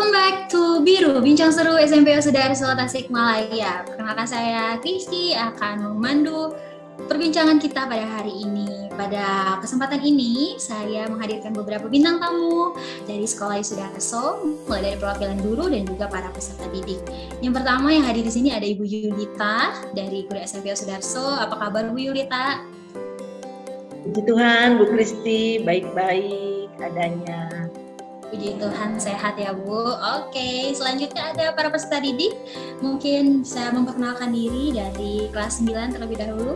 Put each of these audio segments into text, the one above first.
Welcome back to Biru, Bincang Seru SMP Sudarso Tasikmalaya. Perkenalkan saya Kristi akan memandu perbincangan kita pada hari ini. Pada kesempatan ini, saya menghadirkan beberapa bintang tamu dari Sekolah Sudarso, mulai dari perwakilan guru dan juga para peserta didik. Yang pertama yang hadir di sini ada Ibu Yulita dari Guru SMP Sudarso. Apa kabar Bu Yulita? Puji Tuhan, Bu Kristi, baik-baik adanya. Puji Tuhan sehat ya Bu. Oke, selanjutnya ada para peserta didik. Mungkin saya memperkenalkan diri dari kelas 9 terlebih dahulu.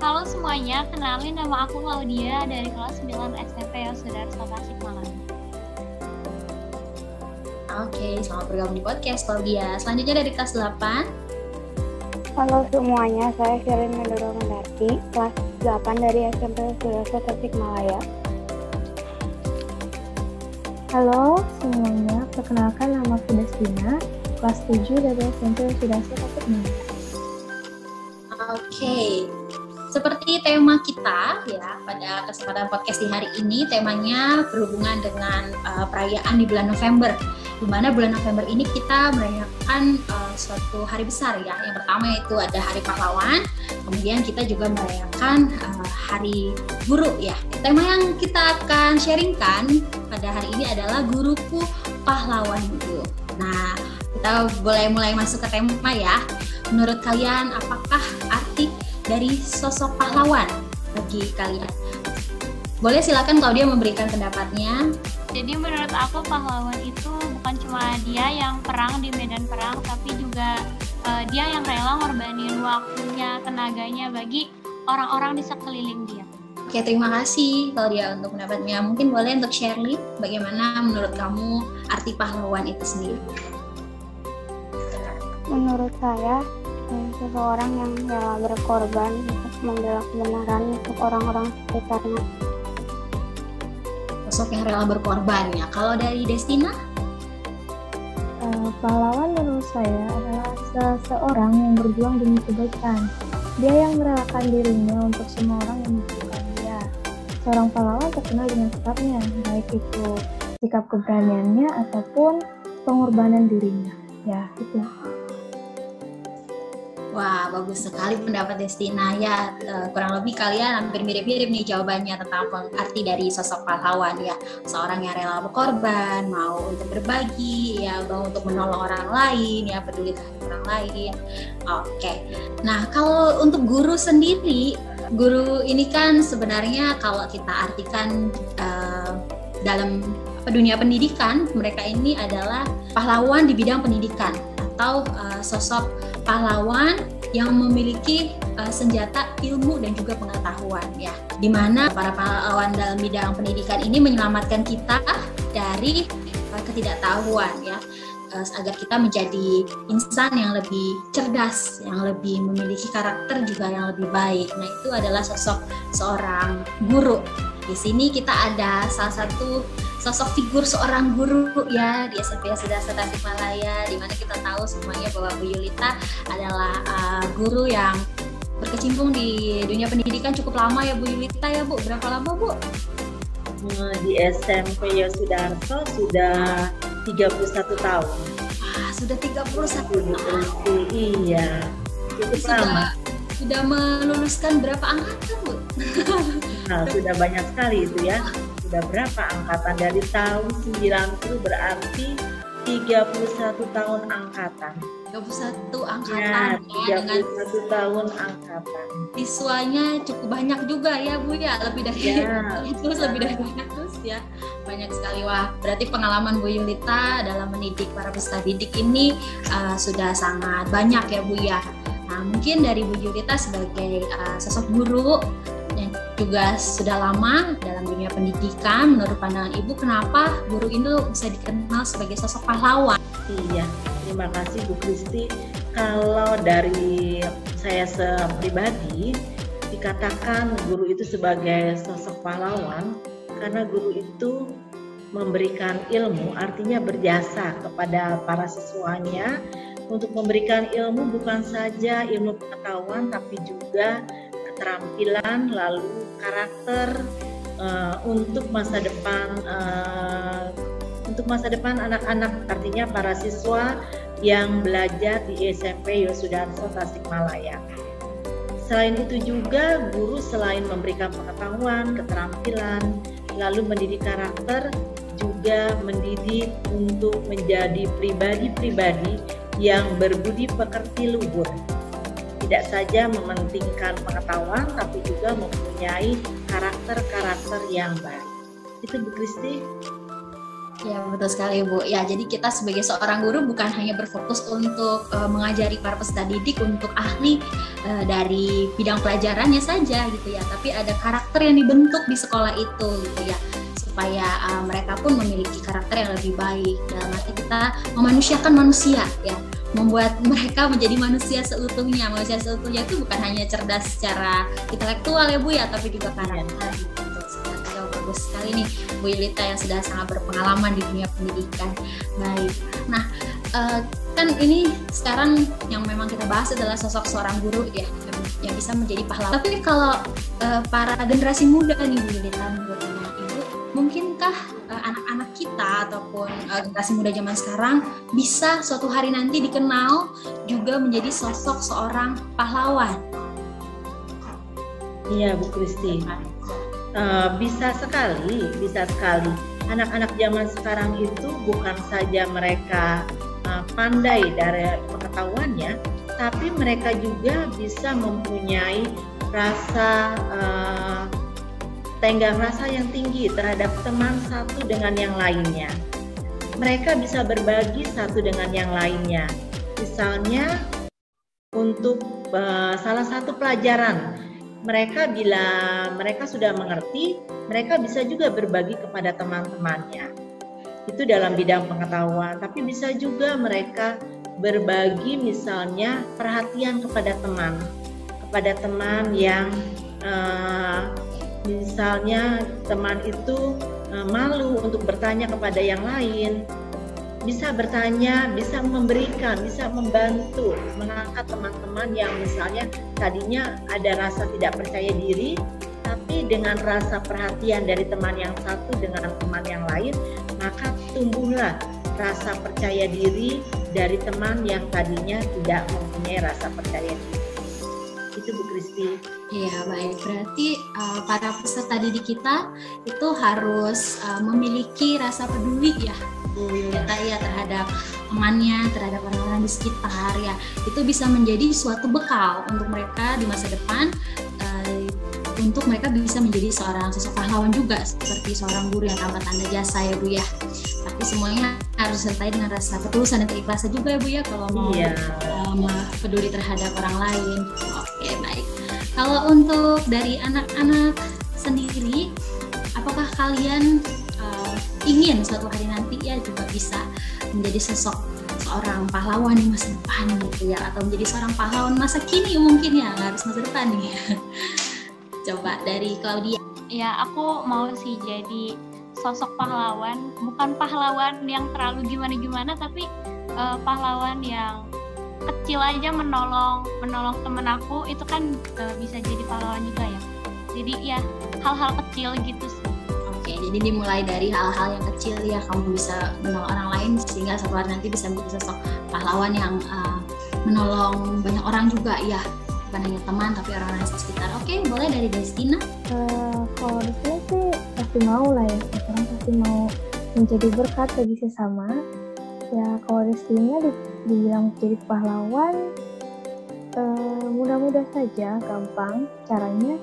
Halo semuanya, kenalin nama aku Claudia dari kelas 9 SMP Yosudarso Tasikmalaya. Oke, selamat bergabung di podcast Claudia. Selanjutnya dari kelas 8. Halo semuanya, saya Sherin Mendoro Mendarti, kelas 8 dari SMP Yosudarso Tasikmalaya. Halo semuanya, perkenalkan nama aku Destina, kelas 7 dari SMP Sudarso Tasikmalaya. Oke, seperti tema kita ya pada kesempatan podcast di hari ini temanya berhubungan dengan uh, perayaan di bulan November di mana bulan November ini kita merayakan uh, suatu hari besar ya yang pertama itu ada hari pahlawan kemudian kita juga merayakan uh, hari guru ya tema yang kita akan sharingkan pada hari ini adalah guruku pahlawan guru nah kita boleh mulai masuk ke tema ya menurut kalian apakah arti dari sosok pahlawan bagi kalian? Boleh silakan Claudia memberikan pendapatnya. Jadi menurut aku pahlawan itu bukan cuma dia yang perang di medan perang, tapi juga uh, dia yang rela ngorbanin waktunya, tenaganya bagi orang-orang di sekeliling dia. Oke, terima kasih Claudia untuk pendapatnya. Mungkin boleh untuk Shirley, bagaimana menurut kamu arti pahlawan itu sendiri? Menurut saya, seseorang yang rela berkorban untuk membela kebenaran untuk orang-orang sekitarnya. Sosok yang rela berkorban ya. Kalau dari Destina? Uh, pahlawan menurut saya adalah seseorang yang berjuang demi kebaikan. Dia yang merelakan dirinya untuk semua orang yang. Seorang pahlawan terkenal dengan sikapnya, baik itu sikap keberaniannya ataupun pengorbanan dirinya. Ya, itu. Wah, bagus sekali pendapat Destina. Ya, uh, kurang lebih kalian hampir mirip-mirip nih jawabannya tentang arti dari sosok pahlawan ya. Seorang yang rela berkorban, mau untuk berbagi, ya, mau untuk menolong orang lain, ya, peduli terhadap orang lain. Oke. Nah, kalau untuk guru sendiri, guru ini kan sebenarnya kalau kita artikan uh, dalam dunia pendidikan, mereka ini adalah pahlawan di bidang pendidikan atau uh, sosok pahlawan yang memiliki uh, senjata ilmu dan juga pengetahuan ya. Di mana para pahlawan dalam bidang pendidikan ini menyelamatkan kita dari uh, ketidaktahuan ya agar kita menjadi insan yang lebih cerdas yang lebih memiliki karakter juga yang lebih baik nah itu adalah sosok seorang guru di sini kita ada salah satu sosok figur seorang guru ya di SMP Sudarso Tasikmalaya di mana kita tahu semuanya bahwa Bu Yulita adalah uh, guru yang berkecimpung di dunia pendidikan cukup lama ya Bu Yulita ya Bu. Berapa lama Bu? Di SMP Yosudarso sudah 31 tahun. Wah, sudah 31 tahun. Iya. Cukup sudah, lama. Sudah meluluskan berapa angkatan Bu? Nah, sudah banyak sekali itu ya sudah berapa angkatan dari tahun 90 berarti 31 tahun angkatan. 31 angkatan ya, 31 dengan tahun angkatan. Siswanya cukup banyak juga ya Bu ya, lebih dari ya. itu lebih dari 100 ya. Banyak sekali wah. Berarti pengalaman Bu Yulita dalam mendidik para peserta didik ini uh, sudah sangat banyak ya Bu ya. Nah, mungkin dari Bu Yulita sebagai uh, sosok guru yang juga sudah lama dalam dunia pendidikan. Menurut pandangan Ibu, kenapa guru itu bisa dikenal sebagai sosok pahlawan? Iya, terima kasih Bu Kristi. Kalau dari saya pribadi, dikatakan guru itu sebagai sosok pahlawan karena guru itu memberikan ilmu, artinya berjasa kepada para siswanya untuk memberikan ilmu bukan saja ilmu pengetahuan tapi juga keterampilan lalu karakter uh, untuk masa depan uh, untuk masa depan anak-anak artinya para siswa yang belajar di SMP Yosudarso Tasikmalaya. Selain itu juga guru selain memberikan pengetahuan, keterampilan, lalu mendidik karakter, juga mendidik untuk menjadi pribadi-pribadi yang berbudi pekerti luhur. Tidak saja mementingkan pengetahuan, tapi juga mempunyai karakter-karakter yang baik. Itu Bu Kristi. Ya betul sekali Bu. Ya jadi kita sebagai seorang guru bukan hanya berfokus untuk uh, mengajari para peserta didik untuk ahli uh, dari bidang pelajarannya saja gitu ya, tapi ada karakter yang dibentuk di sekolah itu gitu ya supaya uh, mereka pun memiliki karakter yang lebih baik. Dalam arti kita memanusiakan manusia ya membuat mereka menjadi manusia seutuhnya. Manusia seutuhnya itu bukan hanya cerdas secara intelektual ya bu ya tapi juga karakter. gitu bagus sekali nih Bu Yulita yang sudah sangat berpengalaman di dunia pendidikan. Baik. Nah, uh, kan ini sekarang yang memang kita bahas adalah sosok seorang guru ya yang, bisa menjadi pahlawan. Tapi kalau uh, para generasi muda nih Bu Yulita menurut Ibu, mungkinkah uh, anak-anak kita ataupun uh, generasi muda zaman sekarang bisa suatu hari nanti dikenal juga menjadi sosok seorang pahlawan? Iya Bu Kristi. Eh, bisa sekali, bisa sekali. Anak-anak zaman sekarang itu bukan saja mereka uh, pandai dari pengetahuannya, tapi mereka juga bisa mempunyai rasa uh, tenggang rasa yang tinggi terhadap teman satu dengan yang lainnya. Mereka bisa berbagi satu dengan yang lainnya. Misalnya untuk salah satu pelajaran mereka bila mereka sudah mengerti, mereka bisa juga berbagi kepada teman-temannya. Itu dalam bidang pengetahuan, tapi bisa juga mereka berbagi misalnya perhatian kepada teman, kepada teman yang uh, misalnya teman itu uh, malu untuk bertanya kepada yang lain, bisa bertanya, bisa memberikan, bisa membantu, mengangkat teman-teman yang misalnya tadinya ada rasa tidak percaya diri, tapi dengan rasa perhatian dari teman yang satu dengan teman yang lain, maka tumbuhlah rasa percaya diri dari teman yang tadinya tidak mempunyai rasa percaya diri. Itu Bu Kristi. Iya baik, berarti uh, para peserta didik kita itu harus uh, memiliki rasa peduli ya Yulita ya terhadap temannya, terhadap orang-orang di sekitar ya. Itu bisa menjadi suatu bekal untuk mereka di masa depan uh, untuk mereka bisa menjadi seorang sosok pahlawan juga seperti seorang guru yang tanpa tanda jasa ya Bu ya. Tapi semuanya harus sertai dengan rasa ketulusan dan keikhlasan juga ya Bu ya kalau mau iya. um, peduli terhadap orang lain. Oke baik. Kalau untuk dari anak-anak sendiri, apakah kalian ingin suatu hari nanti ya juga bisa menjadi sosok seorang pahlawan di masa depan gitu ya atau menjadi seorang pahlawan masa kini mungkin ya nggak harus masa depan nih. Coba dari Claudia. Ya aku mau sih jadi sosok pahlawan bukan pahlawan yang terlalu gimana-gimana tapi uh, pahlawan yang kecil aja menolong menolong temen aku itu kan uh, bisa jadi pahlawan juga ya. Jadi ya hal-hal kecil gitu sih Oke, jadi dimulai dari hal-hal yang kecil ya kamu bisa menolong orang lain sehingga suatu nanti bisa menjadi sosok pahlawan yang uh, menolong banyak orang juga ya bukan hanya teman tapi orang-orang sekitar. Oke, boleh dari Destina? Uh, kalau Destina sih pasti mau lah ya, orang pasti mau menjadi berkat bagi sesama. Ya kalau Destina di, dibilang jadi pahlawan, uh, mudah-mudah saja, gampang caranya.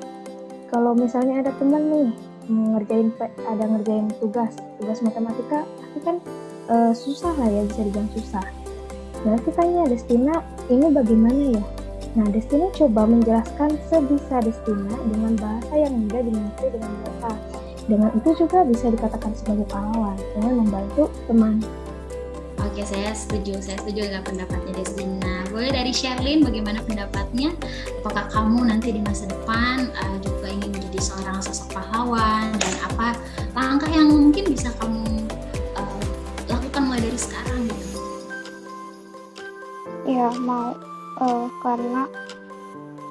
Kalau misalnya ada teman nih ngerjain ada ngerjain tugas tugas matematika tapi kan e, susah lah ya bisa dibilang susah nah tanya Destina ini bagaimana ya nah Destina coba menjelaskan sebisa Destina dengan bahasa yang mudah dimengerti dengan mereka dengan itu juga bisa dikatakan sebagai pahlawan dengan membantu teman Oke, saya setuju. Saya setuju dengan pendapatnya Destina. Boleh dari Sherlyn, bagaimana pendapatnya? Apakah kamu nanti di masa depan uh, juga ingin menjadi seorang sosok pahlawan dan apa langkah yang mungkin bisa kamu uh, lakukan mulai dari sekarang gitu? Iya mau uh, karena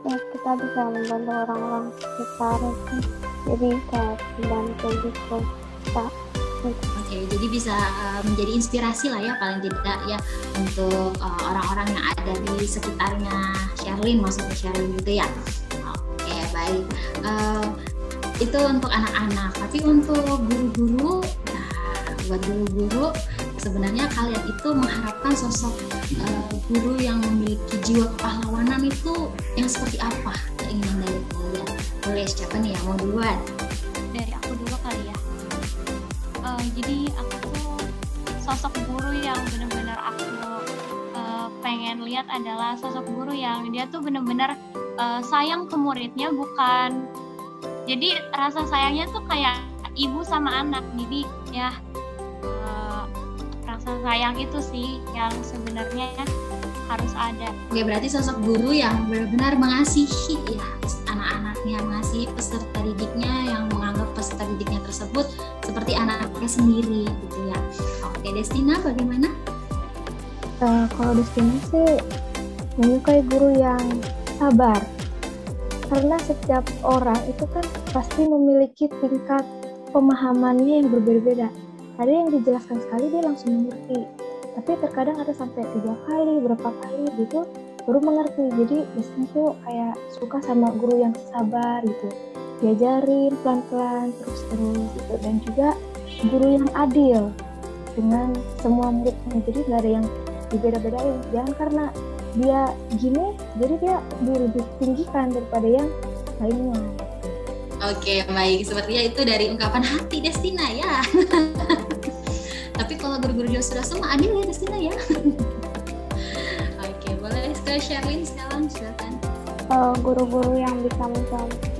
ya kita bisa membantu orang-orang sekitar jadi kayak membantu gitu kita Oke, jadi bisa uh, menjadi inspirasi lah ya paling tidak ya untuk uh, orang-orang yang ada di sekitarnya Sherlyn, maksudnya Sherlyn gitu ya. Oke, baik. Uh, itu untuk anak-anak, tapi untuk guru-guru, nah buat guru-guru sebenarnya kalian itu mengharapkan sosok uh, guru yang memiliki jiwa kepahlawanan itu yang seperti apa keinginan dari kalian? Boleh siapa nih yang mau duluan? Uh, jadi aku tuh sosok guru yang benar-benar aku uh, pengen lihat adalah sosok guru yang dia tuh benar-benar uh, sayang ke muridnya bukan jadi rasa sayangnya tuh kayak ibu sama anak jadi ya rasa sayang itu sih yang sebenarnya harus ada. Oke, berarti sosok guru yang benar-benar mengasihi ya anak-anaknya, mengasihi peserta didiknya yang peserta didiknya tersebut seperti anaknya sendiri gitu ya. Oke, Destina bagaimana? Uh, kalau Destina sih menyukai guru yang sabar. Karena setiap orang itu kan pasti memiliki tingkat pemahamannya yang berbeda-beda ada yang dijelaskan sekali dia langsung mengerti tapi terkadang ada sampai tiga kali berapa kali gitu baru mengerti jadi biasanya tuh kayak suka sama guru yang sabar gitu diajarin pelan-pelan terus-terus gitu dan juga guru yang adil dengan semua muridnya jadi nggak ada yang dibeda-bedain jangan karena dia gini jadi dia lebih tinggikan daripada yang lainnya Oke, baik. Sepertinya itu dari ungkapan hati Destina ya. Tapi kalau guru-guru sudah semua adil ya Destina ya. Ke Sherlyn sekarang silakan. Uh, guru-guru yang bisa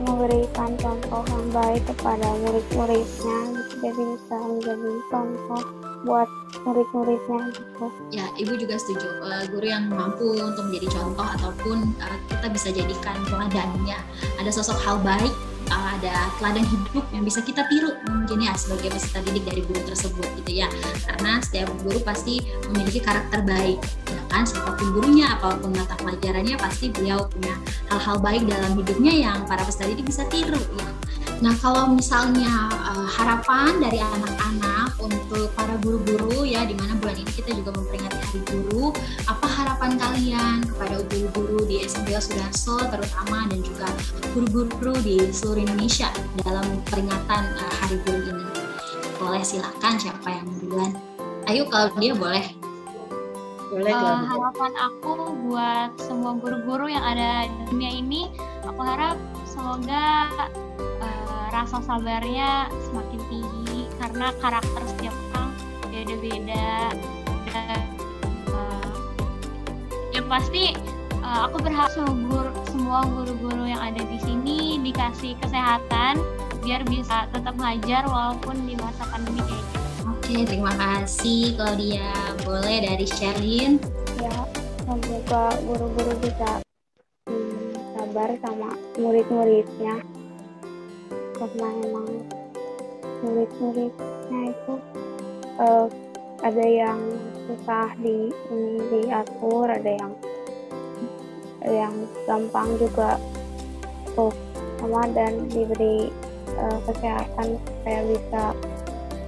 memberikan contoh yang baik kepada murid-muridnya, jadi bisa menjadi contoh buat murid-muridnya gitu. Ya, ibu juga setuju. Uh, guru yang mampu untuk menjadi contoh ataupun uh, kita bisa jadikan teladannya. Ada sosok hal baik ada teladan hidup yang bisa kita tiru mungkin ya sebagai peserta didik dari guru tersebut gitu ya. Karena setiap guru pasti memiliki karakter baik ya kan? Siapa pun gurunya apa pun mata pelajarannya pasti beliau punya hal-hal baik dalam hidupnya yang para peserta didik bisa tiru ya. Nah, kalau misalnya uh, harapan dari anak-anak untuk para guru-guru ya, di mana bulan ini kita juga memperingati Hari Guru, apa harapan kalian kepada guru-guru di SMP Sudarso terutama dan juga guru-guru di seluruh Indonesia dalam peringatan uh, Hari Guru ini? Boleh silakan siapa yang duluan? Ayo kalau dia boleh. Boleh, uh, harapan aku buat semua guru-guru yang ada di dunia ini, aku harap semoga rasa sabarnya semakin karena karakter setiap orang beda-beda dan uh, ya pasti uh, aku berharap semua guru-guru yang ada di sini dikasih kesehatan biar bisa tetap ngajar walaupun di masa pandemi kayak gitu. Oke, terima kasih Claudia. Boleh dari Sherlyn? Ya, semoga guru-guru bisa hmm, sabar sama murid-muridnya karena emang murid-muridnya itu uh, ada yang susah di ini diatur ada yang yang gampang juga untuk sama dan diberi uh, kesehatan supaya bisa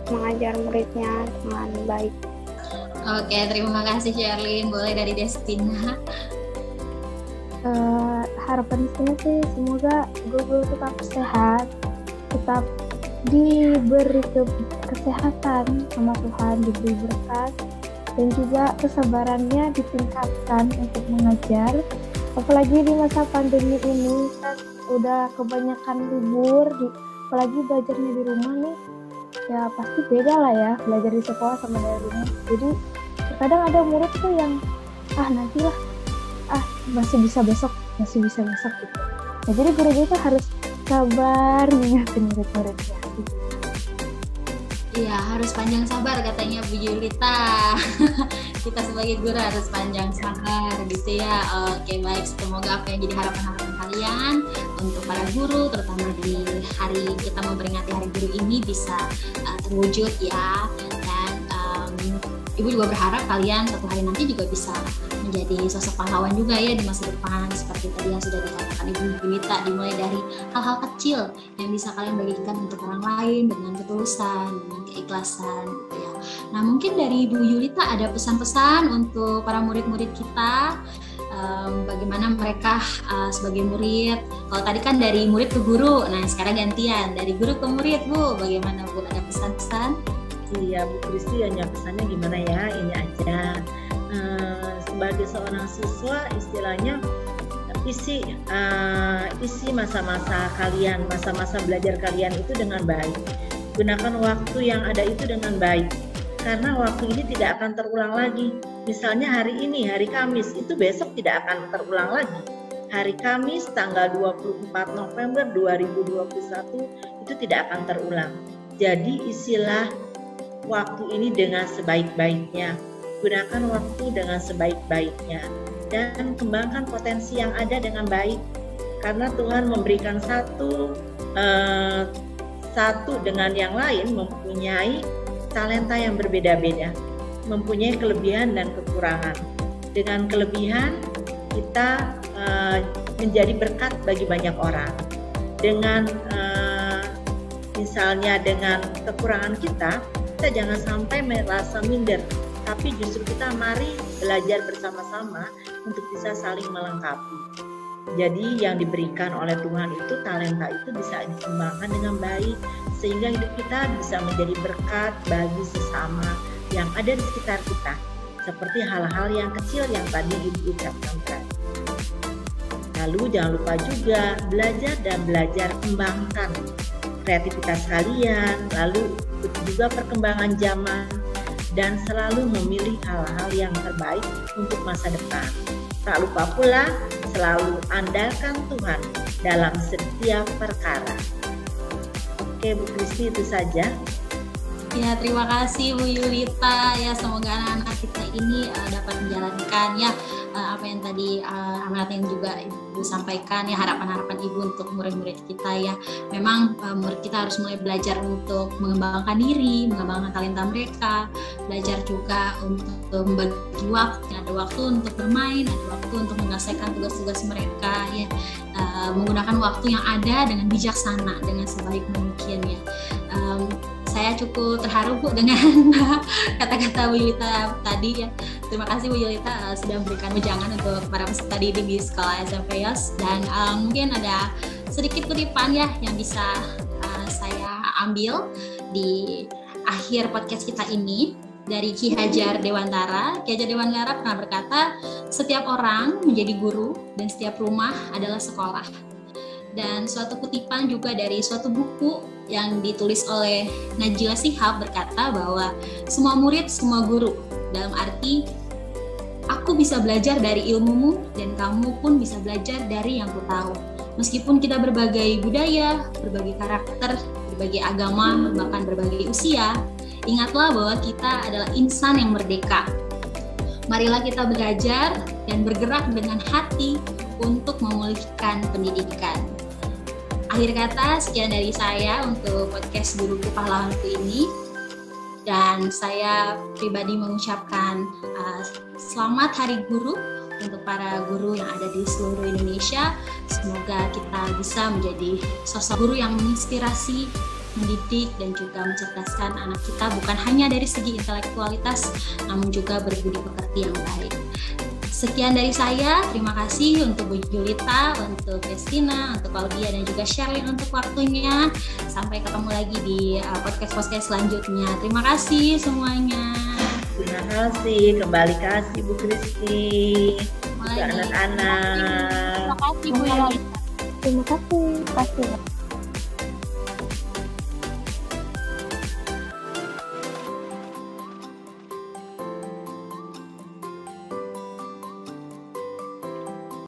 mengajar muridnya dengan baik. Oke, terima kasih Sherlyn. Boleh dari Destina. Uh, harapan saya sih semoga Google tetap sehat, tetap diberi ke kesehatan sama Tuhan, diberi berkat dan juga kesabarannya ditingkatkan untuk mengajar. Apalagi di masa pandemi ini kan udah kebanyakan libur, di, apalagi belajarnya di rumah nih, ya pasti beda lah ya belajar di sekolah sama dari rumah. Jadi kadang ada murid tuh yang ah nantilah, ah masih bisa besok, masih bisa besok gitu. Nah jadi guru itu harus sabar mengingatkan murid-muridnya Iya harus panjang sabar katanya Bu Julita Kita sebagai guru harus panjang sabar gitu ya. Oke baik. Semoga apa yang jadi harapan-harapan kalian Untuk para guru terutama di hari kita memperingati hari guru ini bisa uh, terwujud ya. Dan um, Ibu juga berharap kalian satu hari nanti juga bisa menjadi sosok pahlawan juga ya di masa depan seperti tadi yang sudah dikatakan Ibu Yulita dimulai dari hal-hal kecil yang bisa kalian bagikan untuk orang lain dengan ketulusan, dengan keikhlasan gitu ya. Nah mungkin dari Ibu Yulita ada pesan-pesan untuk para murid-murid kita um, bagaimana mereka uh, sebagai murid. Kalau tadi kan dari murid ke guru, nah sekarang gantian dari guru ke murid Bu, bagaimana Bu? Ada pesan-pesan? Iya Bu Kristi hanya pesannya gimana ya ini aja uh, sebagai seorang siswa istilahnya isi uh, isi masa-masa kalian masa-masa belajar kalian itu dengan baik. Gunakan waktu yang ada itu dengan baik karena waktu ini tidak akan terulang lagi. Misalnya hari ini hari Kamis itu besok tidak akan terulang lagi. Hari Kamis tanggal 24 November 2021 itu tidak akan terulang. Jadi isilah waktu ini dengan sebaik-baiknya. Gunakan waktu dengan sebaik-baiknya dan kembangkan potensi yang ada dengan baik. Karena Tuhan memberikan satu uh, satu dengan yang lain mempunyai talenta yang berbeda-beda, mempunyai kelebihan dan kekurangan. Dengan kelebihan kita uh, menjadi berkat bagi banyak orang. Dengan uh, misalnya dengan kekurangan kita, kita jangan sampai merasa minder, tapi justru kita mari belajar bersama-sama untuk bisa saling melengkapi. Jadi yang diberikan oleh Tuhan itu talenta itu bisa dikembangkan dengan baik sehingga hidup kita bisa menjadi berkat bagi sesama yang ada di sekitar kita. Seperti hal-hal yang kecil yang tadi Ibu ucapkan. Lalu jangan lupa juga belajar dan belajar kembangkan kreativitas kalian, lalu juga perkembangan zaman, dan selalu memilih hal-hal yang terbaik untuk masa depan. Tak lupa pula selalu andalkan Tuhan dalam setiap perkara. Oke Bu Kristi itu saja. Ya terima kasih Bu Yulita ya semoga anak-anak kita ini uh, dapat menjalankan ya uh, apa yang tadi uh, amanat yang juga Ibu sampaikan ya harapan-harapan Ibu untuk murid-murid kita ya. Memang uh, murid kita harus mulai belajar untuk mengembangkan diri, mengembangkan talenta mereka, belajar juga untuk membagi waktu, ada waktu untuk bermain, ada waktu untuk menyelesaikan tugas-tugas mereka ya. Uh, menggunakan waktu yang ada dengan bijaksana, dengan sebaik mungkin ya. Um, saya cukup terharu Bu dengan kata-kata Bu Yulita tadi ya. Terima kasih Bu Yulita uh, sudah memberikan wejangan untuk para peserta didik di sekolah SMP YOS dan um, mungkin ada sedikit kutipan ya yang bisa uh, saya ambil di akhir podcast kita ini dari Ki Hajar Dewantara. Ki Hajar Dewantara pernah berkata, setiap orang menjadi guru dan setiap rumah adalah sekolah. Dan suatu kutipan juga dari suatu buku yang ditulis oleh Najila Sihab berkata bahwa semua murid, semua guru. Dalam arti aku bisa belajar dari ilmumu dan kamu pun bisa belajar dari yang ku tahu. Meskipun kita berbagai budaya, berbagai karakter, berbagai agama, bahkan berbagai usia, ingatlah bahwa kita adalah insan yang merdeka. Marilah kita belajar dan bergerak dengan hati untuk memulihkan pendidikan. Akhir kata, sekian dari saya untuk podcast Guruku Pahlawanku ini. Dan saya pribadi mengucapkan uh, selamat Hari Guru untuk para guru yang ada di seluruh Indonesia. Semoga kita bisa menjadi sosok guru yang menginspirasi, mendidik, dan juga mencerdaskan anak kita bukan hanya dari segi intelektualitas, namun juga berbudi pekerti yang baik. Sekian dari saya, terima kasih untuk Bu Julita, untuk Christina, untuk Claudia, dan juga Sherlyn untuk waktunya. Sampai ketemu lagi di uh, podcast-podcast selanjutnya. Terima kasih semuanya. Terima kasih, kembali kasih Bu Kristi, anak-anak. Terima kasih Bu Yulita. Terima kasih. Terima kasih.